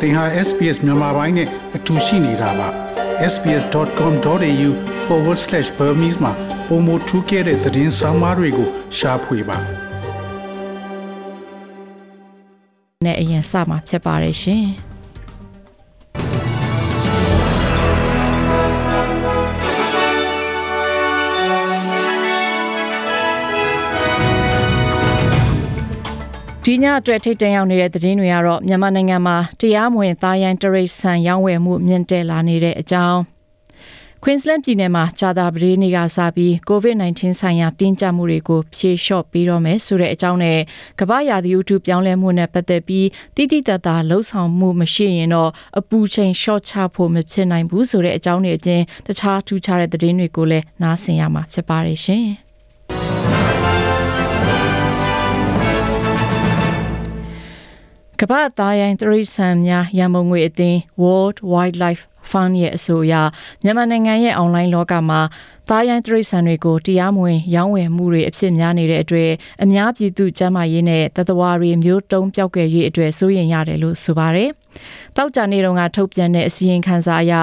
သင်ဟာ SPS မြန်မာပိုင်းနဲ့အတူရှိနေတာပါ sps.com.au/burmese မှာပုံမထူးခဲ့တဲ့သတင်းစာမားတွေကိုရှားဖွေပါနဲ့အရင်စမှာဖြစ်ပါတယ်ရှင်။ ဒီညအတွက်ထိတ်တန့်ရောက်နေတဲ့သတင်းတွေကတော့မြန်မာနိုင်ငံမှာတရားမဝင်သားရိုင်းတရိတ်ဆန်ရောင်းဝယ်မှုမြင့်တက်လာနေတဲ့အကြောင်း Queensland ပြည်နယ်မှာဂျာတာပဒေးနေ့ကစပြီး COVID-19 ဆိုင်ရာတင်းကျပ်မှုတွေကိုဖြေလျှော့ပေးတော့မယ်ဆိုတဲ့အကြောင်းနဲ့ကမ္ဘာရာသီဥတုပြောင်းလဲမှုနဲ့ပတ်သက်ပြီးတိတိတတ်တာလှုပ်ဆောင်မှုမရှိရင်တော့အပူချိန်လျှော့ချဖို့မဖြစ်နိုင်ဘူးဆိုတဲ့အကြောင်းတွေအပြင်တခြားထူးခြားတဲ့သတင်းတွေကိုလည်းနားဆင်ရမှာဖြစ်ပါတယ်ရှင်။ ကမ္ဘာသားရိုင်းသရိษံများရန်ပုံငွေအသင်း World Wildlife Fund ရဲ့အဆိုအရမြန်မာနိုင်ငံရဲ့အွန်လိုင်းလောကမှာ သားရိုင်းသရိษံတွေကိုတရားမဝင်ရောင်းဝယ်မှုတွေအဖြစ်များနေတဲ့အတွက်အများပြည်သူကျန်းမာရေးနဲ့တသဝါတွေမျိုးတုံးပြောက်ကွယ်ရေးအတွက်စိုးရိမ်ရတယ်လို့ဆိုပါတယ်။တောက်ကြနေတုန်းကထုတ်ပြန်တဲ့အစည်းအဝေးခန်းစာအရ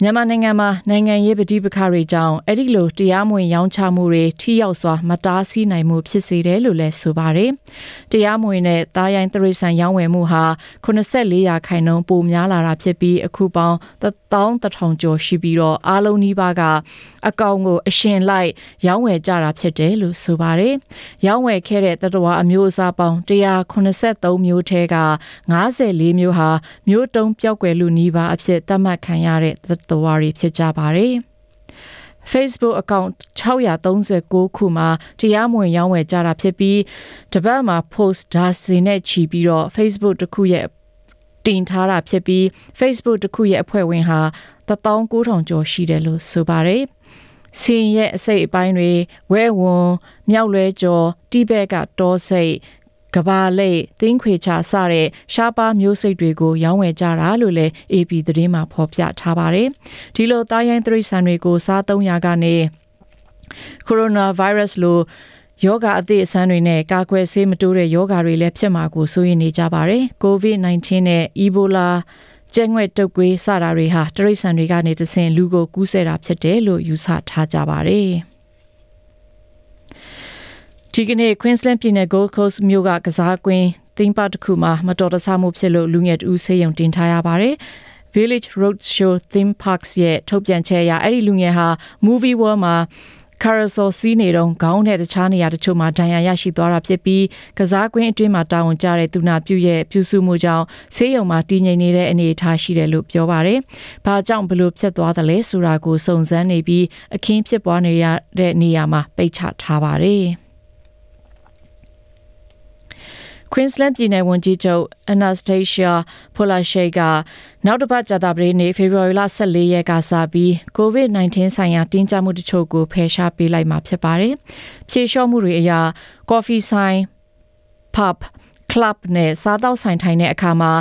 မြန်မာနိုင်ငံမှာနိုင်ငံရေးပဋိပက္ခတွေကြောင့်အဲ့ဒီလိုတရားမဝင်ရောင်းချမှုတွေထိရောက်စွာမတားဆီးနိုင်မှုဖြစ်စေတယ်လို့လည်းဆိုပါတယ်။တရားမဝင်တဲ့သားရိုင်းတရိษံရောင်းဝယ်မှုဟာ84ရာခိုင်နှုန်းပိုများလာတာဖြစ်ပြီးအခုပေါင်း1000ကျော်ရှိပြီးတော့အားလုံးနီးပါးကအကောင်ကိုအရှင်လိုက်ရောင်းဝယ်ကြတာဖြစ်တယ်လို့ဆိုပါတယ်။ရောင်းဝယ်ခဲ့တဲ့တတဝါအမျိုးအစားပေါင်း183မျိုးထဲက54မျိုးဟာမျိုးတုံးပျောက်ကွယ်လူနီးပါးအဖြစ်သတ်မှတ်ခံရတဲ့တတဝါတွေဖြစ်ကြပါတယ်။ Facebook account 639ခုမှာတရားမဝင်ရောင်းဝယ်ကြတာဖြစ်ပြီးတပတ်မှာ post ဒါစင်နဲ့ချီပြီးတော့ Facebook တစ်ခုရဲ့တင်ထားတာဖြစ်ပြီး Facebook တစ်ခုရဲ့အဖွဲ့ဝင်ဟာ19000ကျော်ရှိတယ်လို့ဆိုပါတယ်။ စင်ရဲ့အစိတ်အပိုင်းတွေဝဲဝွန်မြောက်လွဲကျော်တိဘက်ကတောစိတ်ကဘာလိတ်သင်းခွေချစတဲ့ရှားပါမျိုးစိတ်တွေကိုရောင်းဝယ်ကြတာလို့လည်း AP သတင်းမှာဖော်ပြထားပါတယ်။ဒီလိုသားရိုင်းသရိษံတွေကိုစားသုံးရာကနေကိုရိုနာဗိုင်းရပ်စ်လိုယောဂအသည့်အဆန်းတွေနဲ့ကာကွယ်ဆေးမတိုးတဲ့ယောဂတွေလည်းဖြစ်မှာကိုစိုးရိမ်နေကြပါတယ်။ COVID-19 နဲ့ Ebola ကျဲငွဲ့တုပ်ကွေးစတာတွေဟာတရိษံတွေကနေတဆင်လူကိုကူးစက်တာဖြစ်တယ်လို့ယူဆထားကြပါတယ်။ဒီကနေ့ Queensland ပြည်နယ် Gold Coast မြို့ကကစားကွင်းသင်းပါတစ်ခုမှာမတော်တဆမှုဖြစ်လို့လူငယ်တူဆေးရုံတင်ထားရပါတယ်။ Village Roadshow Theme Parks ရဲ့ထုတ်ပြန်ချက်အရအဲ့ဒီလူငယ်ဟာ Movie World မှာ Carousel စီးနေတော့ခေါင်းနဲ့တခြားနေရာတချို့မှာဒဏ်ရာရရှိသွားတာဖြစ်ပြီးကစားကွင်းအတွင်းမှာတာဝန်ကျတဲ့သူနာပြုရဲ့ပြုစုမှုကြောင့်ဆေးရုံမှာတည်ငြိမ်နေတဲ့အနေအထားရှိတယ်လို့ပြောပါတယ်။ဘာကြောင့်ဘလို့ဖြစ်သွားသလဲဆိုတာကိုစုံစမ်းနေပြီးအခင်းဖြစ်ပွားနေရတဲ့နေရာမှာပိတ်ချထားပါတယ်။ Queensland ပြည်နယ်ဝန်ကြီးချုပ် Anastasia Palaszczuk ကနောက်တစ်ပတ်ကြာသပတေးနေ့ဖေဖော်ဝါရီလ14ရက်ကစပြီး COVID-19 ဆိုင်ရာတင်းကျပ်မှုတချို့ကိုဖယ်ရှားပေးလိုက်မှာဖြစ်ပါတယ်။ဖြေလျှော့မှုတွေအရ coffee ဆိုင် pub club နဲ့စားတောက်ဆိုင်ထိုင်တဲ့အခါမှာ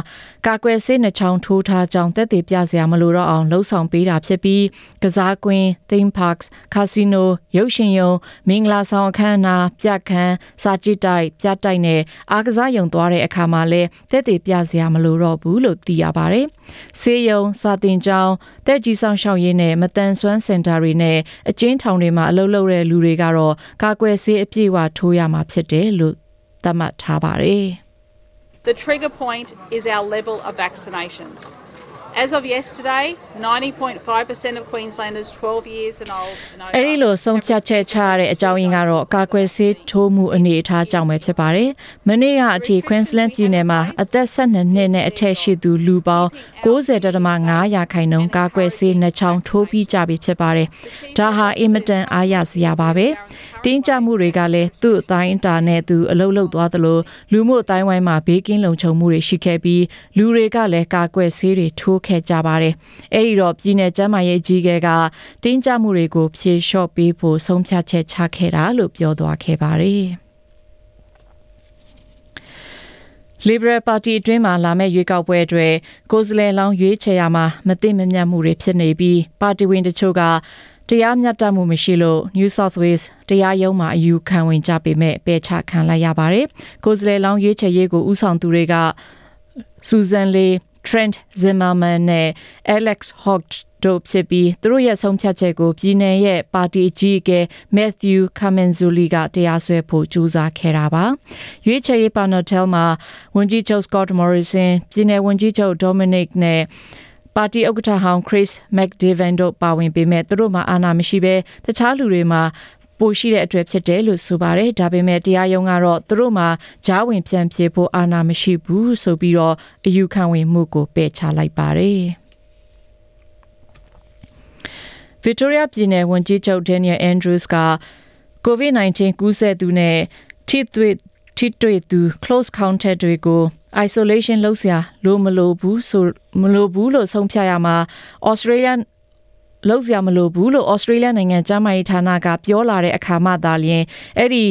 ကာကွယ်ဆေးနှချောင်းထိုးထားကြောင်းသက်သေပြစရာမလိုတော့အောင်လှုံ့ဆော်ပေးတာဖြစ်ပြီးကစားကွင်း theme parks casino ရုပ်ရှင်ရုံမင်္ဂလာဆောင်အခမ်းအနားပြခန်းစာကြည့်တိုက်ပြတိုက်နဲ့အားကစားရုံသွားတဲ့အခါမှာလည်းသက်သေပြစရာမလိုတော့ဘူးလို့သိရပါတယ်။ဆေးရုံစာတင်ကျောင်းတက်ကြီးဆောင်ရှောက်ရေးနဲ့မတန်ဆွမ်းစင်တာတွေနဲ့အကျဉ်းထောင်တွေမှာအလုပ်လုပ်တဲ့လူတွေကတော့ကာကွယ်ဆေးအပြည့်အဝထိုးရမှာဖြစ်တယ်လို့သတ်မှတ်ထားပါတယ်။ The trigger point is our level of vaccinations. As of yesterday, 90.5% of Queenslanders 12 years and old and over အဲ့ဒီလိုဆုံးဖြတ်ချက်ချရတဲ့အကြောင်းရင်းကတော့ကာကွယ်ဆေးထိုးမှုအနေအထားကြောင့်ပဲဖြစ်ပါတယ်။မနေ့ကအထိ Queensland ပြည်နယ်မှာအသက်12နှစ်နဲ့အထက်ရှိသူလူပေါင်း90.5ရာခိုင်နှုန်းကာကွယ်ဆေးနှစ်ချောင်းထိုးပြီးကြပြီဖြစ်ပါတယ်။ဒါဟာအင်မတန်အားရစရာပါပဲ။ တင်းကြပ်မှုတွေကလည်းသူ့အတိုင်းအတာနဲ့သူအလုလုသွားသလိုလူမှုအတိုင်းဝိုင်းမှာဘေးကင်းလုံခြုံမှုတွေရှိခဲ့ပြီးလူတွေကလည်းကာကွယ်ဆေးတွေထိုးခဲ့ကြပါတယ်။အဲဒီတော့ပြည်내ကျန်းမာရေးကြီးကဲကတင်းကြပ်မှုတွေကိုဖြေလျှော့ပေးဖို့ဆုံးဖြတ်ချက်ချခဲ့တာလို့ပြောသွားခဲ့ပါတယ်။ Liberal Party အတွင်းမှာလာမယ့်ရွေးကောက်ပွဲအတွက်ကိုယ်စားလှယ်လောင်းရွေးချယ်ရမှာမသိမမြတ်မှုတွေဖြစ်နေပြီးပါတီဝင်တချို့က တရားမျှတမှုမရှိလို့ New South Wales တရားရုံးမှာအယူခံဝင်ကြပေမဲ့ပယ်ချခံလိုက်ရပါတယ်။ကိုယ်စားလှယ်လောင်းရွေးချယ်ရေးကိုဥဆောင်သူတွေကစူဇန်လေ Trent Zimmerman နဲ့ Alex Hogg တို့ဖြစ်ပြီးသူတို့ရဲ့ဆုံးဖြတ်ချက်ကိုပြည်내ရဲ့ပါတီအကြီးအကဲ Matthew Kamenzuli ကတရားစွဲဖို့ကြိုးစားခဲ့တာပါ။ရွေးချယ်ရေး panel မှာဝန်ကြီးချုပ် Scott Morrison ပြည်내ဝန်ကြီးချုပ် Dominic နဲ့ ပါတီဥက္ကဋ္ဌဟောင်း Chris McDavan တို့ပါဝင်ပေမဲ့သူတို့မှာအာဏာမရှိဘဲတခြားလူတွေမှာပိုရှိတဲ့အတွက်ဖြစ်တယ်လို့ဆိုပါတယ်ဒါပေမဲ့တရားရုံးကတော့သူတို့မှာဂျားဝင်ပြန်ပြေဖို့အာဏာမရှိဘူးဆိုပြီးတော့အယူခံဝင်မှုကိုပယ်ချလိုက်ပါတယ် Victoria ပြည်နယ်ဝန်ကြီးချုပ် Daniel Andrews က COVID-19 ကူးစက်သူနဲ့ထိတွေ့ထိတွေ့သူ close contact တွေကို isolation လုပ်စရာလိုမလိုဘူးဆိုမလိုဘူးလို့ဆုံးဖြတ်ရမှာ Australia လောက်စရာမလိုဘူးလို့ Australia နိုင်ငံကျန်းမာရေးဌာနကပြောလာတဲ့အခါမှသာလျှင်အဲ့ဒီ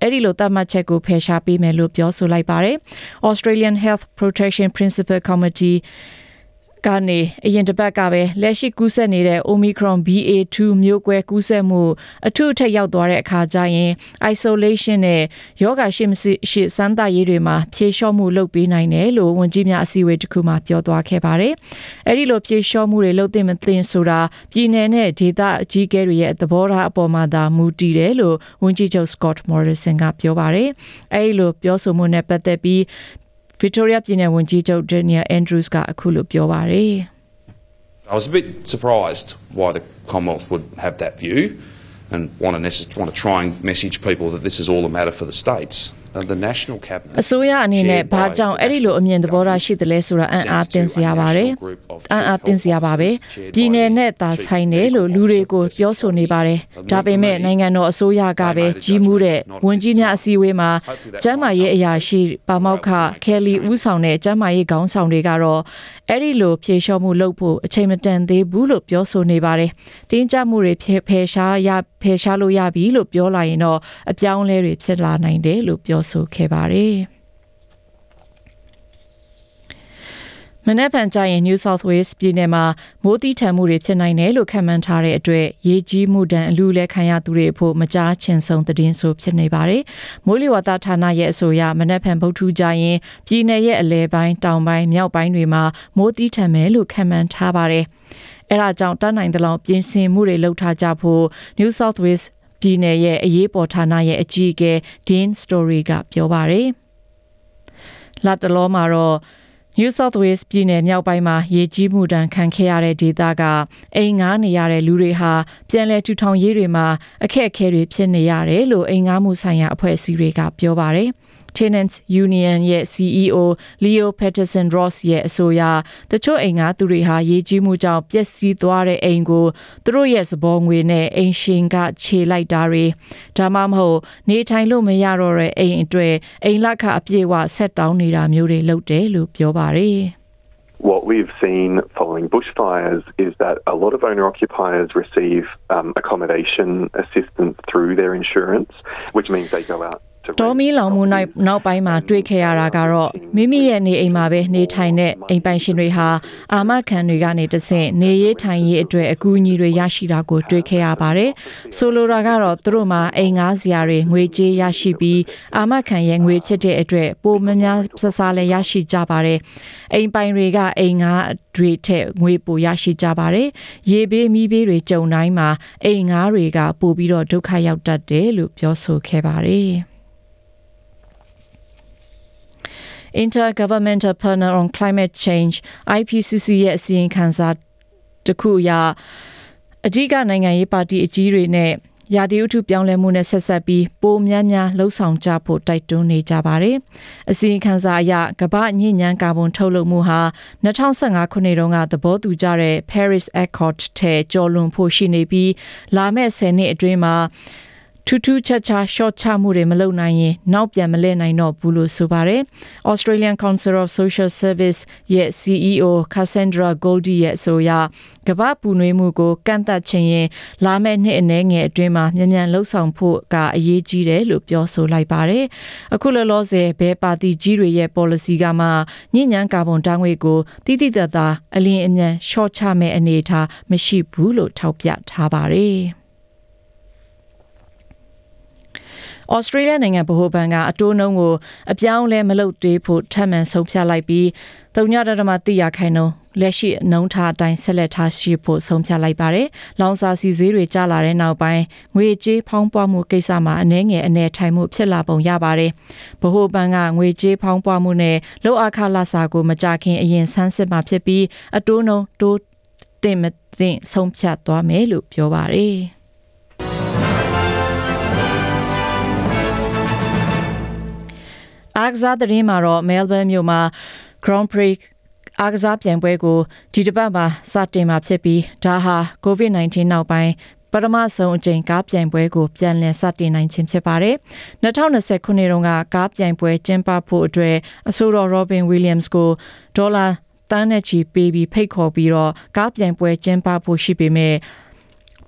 အဲ့ဒီလိုသတ်မှတ်ချက်ကိုဖယ်ရှားပေးမယ်လို့ပြောဆိုလိုက်ပါတယ်။ Australian Health Protection Principal Committee ကနေအရင်တစ်ပတ်ကပဲလက်ရှိကူးစက်နေတဲ့ Omicron BA2 မျိုးကွဲကူးစက်မှုအထူးအထက်ရောက်သွားတဲ့အခါကျရင် isolation နဲ့ယောဂရှိမရှိရှိစမ်းသပ်ရေးတွေမှာဖြေလျှော့မှုလုပ်ပေးနိုင်တယ်လို့ဝန်ကြီးများအစည်းအဝေးတစ်ခုမှာပြောသွားခဲ့ပါတယ်။အဲဒီလိုဖြေလျှော့မှုတွေလုပ်သင့်မသင့်ဆိုတာပြည်내နဲ့ဒေသအကြီးအကဲတွေရဲ့သဘောထားအပေါ်မှာသာမူတည်တယ်လို့ဝန်ကြီးချုပ် Scott Morrison ကပြောပါတယ်။အဲဒီလိုပြောဆိုမှုနဲ့ပတ်သက်ပြီး Victoria ပြည်နယ်ဝန်ကြီးချုပ် Daniel Andrews ကအခုလိုပြောပါတယ် I was a bit surprised why the Commonwealth would have that view and want to, necess- want to try and message people that this is all a matter for the states. Uh, the National Cabinet အစိုးရအနေနဲ့ shared ဘာ by ကြောင့် the အဲ့ဒီလိုအမြင်သဘောထား National ရှိတယ်လဲဆိုတာအံ့အားသင့်စရာပါတယ် Sends to a national group of အံ့အားသင့်စရာပါပဲ chief health officers ပြည်내နဲ့ chaired by သာ the ဆိုင်တယ် chief လို့ medical လူတွေကို officer ပြောဆိုနေပါတယ် Not ဒါပေမဲ့ for me. နိုင်ငံတော်အစိုးရကပဲ They made a ကြီးမှုတဲ့ judgment, not ဝန်ကြီးများအစည်းအဝေးမှာ Hopefully that ကျန်းမာရေးအရာရှိပါမောက္ခ We're able to make ကယ်လီ changes. ဦးဆောင်တဲ့ကျန်းမာရေးခေါင်းဆောင်တွေကတော့အဲ့ဒီလိုဖြေလျှော့မှုလုပ်ဖို့အချိန်မတန်သေးဘူးလို့ပြောဆိုနေပါတယ်တင်းကြပ်မှုတွေဖယ်ဖယ်ရှားရဖယ်ရှားလို့ရပြီလို့ပြောလာရင်တော့အပြောင်းအလဲတွေဖြစ်လာနိုင်တယ်လို့ပြောဆိုခဲ့ပါတယ်မနက်ဖြန်ကျရင် New South Wales ပြည်နယ်မှာမိုးတိထန်မှုတွေဖြစ်နိုင်တယ်လို့ခန့်မှန်းထားတဲ့အတွက်ရေကြီးမှုဒဏ်အလူလဲခံရသူတွေအဖို့မကြားချင်ဆုံးသတင်းဆိုဖြစ်နေပါတယ်။မိုးလေဝသဌာနရဲ့အဆိုအရမနက်ဖြန်ဗုဒ္ဓကျရင်ပြည်နယ်ရဲ့အလဲပိုင်းတောင်ပိုင်းမြောက်ပိုင်းတွေမှာမိုးတိထန်မယ်လို့ခန့်မှန်းထားပါတယ်။အဲဒါကြောင့်တတ်နိုင်သလောက်ပြင်ဆင်မှုတွေလုပ်ထားကြဖို့ New South Wales ပြည်နယ်ရဲ့အရေးပေါ်ဌာနရဲ့အကြီးအကဲ Dean Story ကပြောပါတယ်။လာတလောမှာတော့ New South Wales ပြည်နယ်မြောက်ပိုင်းမှာရေကြီးမှုတန်ခံခဲ့ရတဲ့ဒေသကအိမ်ငားနေရတဲ့လူတွေဟာပြန်လည်ထူထောင်ရေးတွေမှာအခက်အခဲတွေဖြစ်နေရတယ်လို့အိမ်ငားမှုဆိုင်ရာအဖွဲ့အစည်းတွေကပြောပါတယ်။ Tenants Union ရဲ့ CEO Leo Patterson Ross ရဲ့အဆိုအရတချို့အိမ်ကသူတွေဟာရေကြီးမှုကြောင့်ပျက်စီးသွားတဲ့အိမ်ကိုသူတို့ရဲ့စဘောငွေနဲ့အိမ်ရှင်ကခြေလိုက်တာတွေဒါမှမဟုတ်နေထိုင်လို့မရတော့တဲ့အိမ်အတွက်အိမ်လက်ခအပြည့်အဝဆက်တောင်းနေတာမျိုးတွေလုပ်တယ်လို့ပြောပါတယ် What we've seen following bushfires is that a lot of owner occupiers receive um, accommodation assistance through their insurance, which means they go out. To တော် rent မီလောင်မှုနောက် properties နောက်ပိုင်းမှာတွေ့ခဲ့ရတာကတော့မိမိရဲ့နေအိမ်မှာပဲနေထိုင်တဲ့အိမ်ပိုင်ရှင်တွေဟာအာမခံတွေကနေတဆင့်နေရေးထိုင်ရေးအတွက်အကူအညီတွေရရှိတာကိုတွေ့ခဲ့ရပါတယ်။ဆိုလိုတာကတော့သူတို့မှာအိမ်ငားစရာတွေငွေကြေးရရှိပြီးအာမခံရဲ့ငွေဖြစ်တဲ့အတွက်ပိုများများဆဆလည်းရရှိကြပါတယ်။အိမ်ပိုင်တွေကအိမ်ငားတွေထက်ငွေပိုရရှိကြပါတယ်။ရေဘေးမီးဘေးတွေကြုံတိုင်းမှာအိမ်ငားတွေကပိုပြီးတော့ဒုက္ခရောက်တတ်တယ်လို့ပြောဆိုခဲ့ပါတယ်။ Intergovernmental Panel on Climate Change IPCC ရဲ့အစီရင်ခံစာတစ်ခုအရအဓိကနိုင်ငံရေးပါတီအကြီးတွေနဲ့ရာသီဥတုပြောင်းလဲမှုနဲ့ဆက်ဆက်ပြီးပိုများများလှုပ်ဆောင်ကြဖို့တိုက်တွန်းနေကြပါတယ်။အစီရင်ခံစာအရကမ္ဘာညဉ့်ညမ်းကာဗွန်ထုတ်လုပ်မှုဟာ2015ခုနှစ်တုန်းကသဘောတူကြတဲ့ Paris Accord ထဲကျော်လွန်ဖို့ရှိနေပြီးလာမယ့်10နှစ်အတွင်းမှာ ထူးထူးခြားခြား short ချမှုတွေမလုပ်နိုင်ရင်နောက်ပြန်မလဲနိုင်တော့ဘူးလို့ဆိုပါတယ်။ Australian Council of Social Service ရဲ့ CEO Cassandra Goldie ရဲ့အဆိုအရကမ္ဘာပူနွေးမှုကိုကန့်သတ်ခြင်းရင်လာမယ့်နှစ်အနည်းငယ်အတွင်းမှာမြန်မြန်လှုပ်ဆောင်ဖို့ကအရေးကြီးတယ်လို့ပြောဆိုလိုက်ပါတယ်။အခုလောလောဆယ်ဘဲပါတီကြီးတွေရဲ့ policy ကမှညဉ့်ညမ်းကာဗွန်ဓာတ်ငွေ့ကိုတိတိတတ်တာအလင်းအမြန် short ချမဲ့အနေအထားမရှိဘူးလို့ထောက်ပြထားပါတယ်။ ဩစတြေးလျနိုင်ငံဗဟိုဘဏ်ကအတိုးနှုန်းကိုအပြောင်းအလဲမလုပ်သေးဖို့ထပ်မံဆုံးဖြတ်လိုက်ပြီး3.3ရာခိုင်နှုန်းလက်ရှိအနှုန်းထားအတိုင်းဆက်လက်ထားရှိဖို့ဆုံးဖြတ်လိုက်ပါတယ်။လောင်စာစီဈေးတွေကျလာတဲ့နောက်ပိုင်းငွေကြေးဖောင်းပွားမှုကိစ္စမှာအနည်းငယ်အနေထိုင်မှုဖြစ်လာပုံရပါတယ်။ဗဟိုဘဏ်ကငွေကြေးဖောင်းပွားမှုနဲ့လောက်အခလစာကိုမကြခင်အရင်ဆန်းစစ်မှာဖြစ်ပြီးအတိုးနှုန်းတိုးတင်မတင်ဆုံးဖြတ်သွားမယ်လို့ပြောပါတယ်။ အားကစားသတင်းမှာတော့ Melbourne မြို့မှာ Grand Prix အားကစားပြိုင်ပွဲကိုဒီတစ်ပတ်မှာစတင်မှာဖြစ်ပြီးဒါဟာ COVID-19 နောက်ပိုင်းပထမဆုံးအကြိမ်ကားပြိုင်ပွဲကိုပြန်လည်စတင်နိုင်ခြင်းဖြစ်ပါတယ်။2020ခုနှစ်တုန်းကကားပြိုင်ပွဲကျင်းပဖို့အတွက်အဆိုတော် Robin Williams ကိုဒေါ်လာတန်းနဲ့ချီပေးပြီးဖိတ်ခေါ်ပြီးတော့ကားပြိုင်ပွဲကျင်းပဖို့ရှိပေမဲ့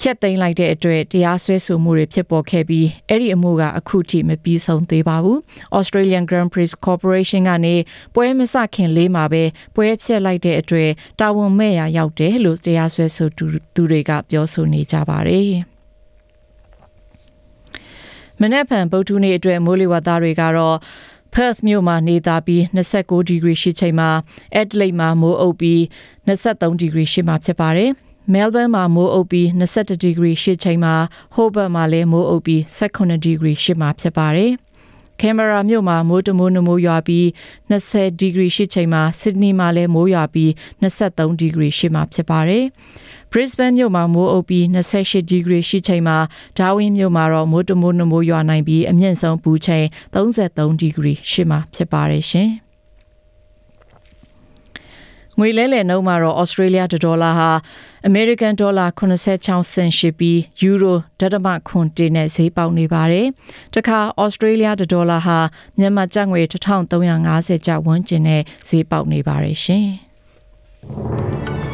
ဖြတ်သိမ်းလိုက်တဲ့အတွက်တရားစွဲဆိုမှုတွေဖြစ်ပေါ်ခဲ့ပြီးအဲ့ဒီအမှုကအခုထိမပြီးဆုံးသေးပါဘူး။ Australian Grand Prix Corporation ကနေပွဲမစခင်လေးမှာပဲပွဲဖြတ်လိုက်တဲ့အတွက်တာဝန်မဲ့ရာရောက်တယ်လို့တရားစွဲဆိုသူသူတွေကပြောဆိုနေကြပါတယ်။မနေ့ဖန်ဗုဒ္ဓနေ့အတွက်မိုးလေဝသတွေကတော့ Perth မြို့မှာနေသားပြီး29ဒီဂရီရှိချိန်မှာ Adelaide မှာမိုးအုပ်ပြီး23ဒီဂရီရှိမှဖြစ်ပါတယ်။ Melbourne မှာမိုးအုပ်ပြီး21ဒီဂရီရှိချိန်မှာ Hobart မှာလည်းမိုးအုပ်ပြီး18ဒီဂရီရှိမှဖြစ်ပါတယ်။ Canberra မြို့မှာမိုးတမိုးနမိုးရွာပြီး20ဒီဂရီရှိချိန်မှာ Sydney မှာလည်းမိုးရွာပြီး23ဒီဂရီရှိမှဖြစ်ပါတယ်။ Brisbane မြို့မှာမိုးအုပ်ပြီး28ဒီဂရီရှိချိန်မှာ Darwin မြို့မှာတော့မိုးတမိုးနမိုးရွာနိုင်ပြီးအမြင့်ဆုံးပူချိန်33ဒီဂရီရှိမှဖြစ်ပါတယ်ရှင်။ ငွေလဲလှယ်နှုန်းမှာတော့ Australia ဒေါ်လာဟာ American ဒေါ်လာ86စင်ရှိပြီးယူရိုဒသမခွန်တေနဲ့ဈေးပေါက်နေပါတယ်။တခါ Australia ဒေါ်လာဟာမြန်မာကျပ်ငွေ1350ကျပ်ဝန်းကျင်နဲ့ဈေးပေါက်နေပါတယ်ရှင်။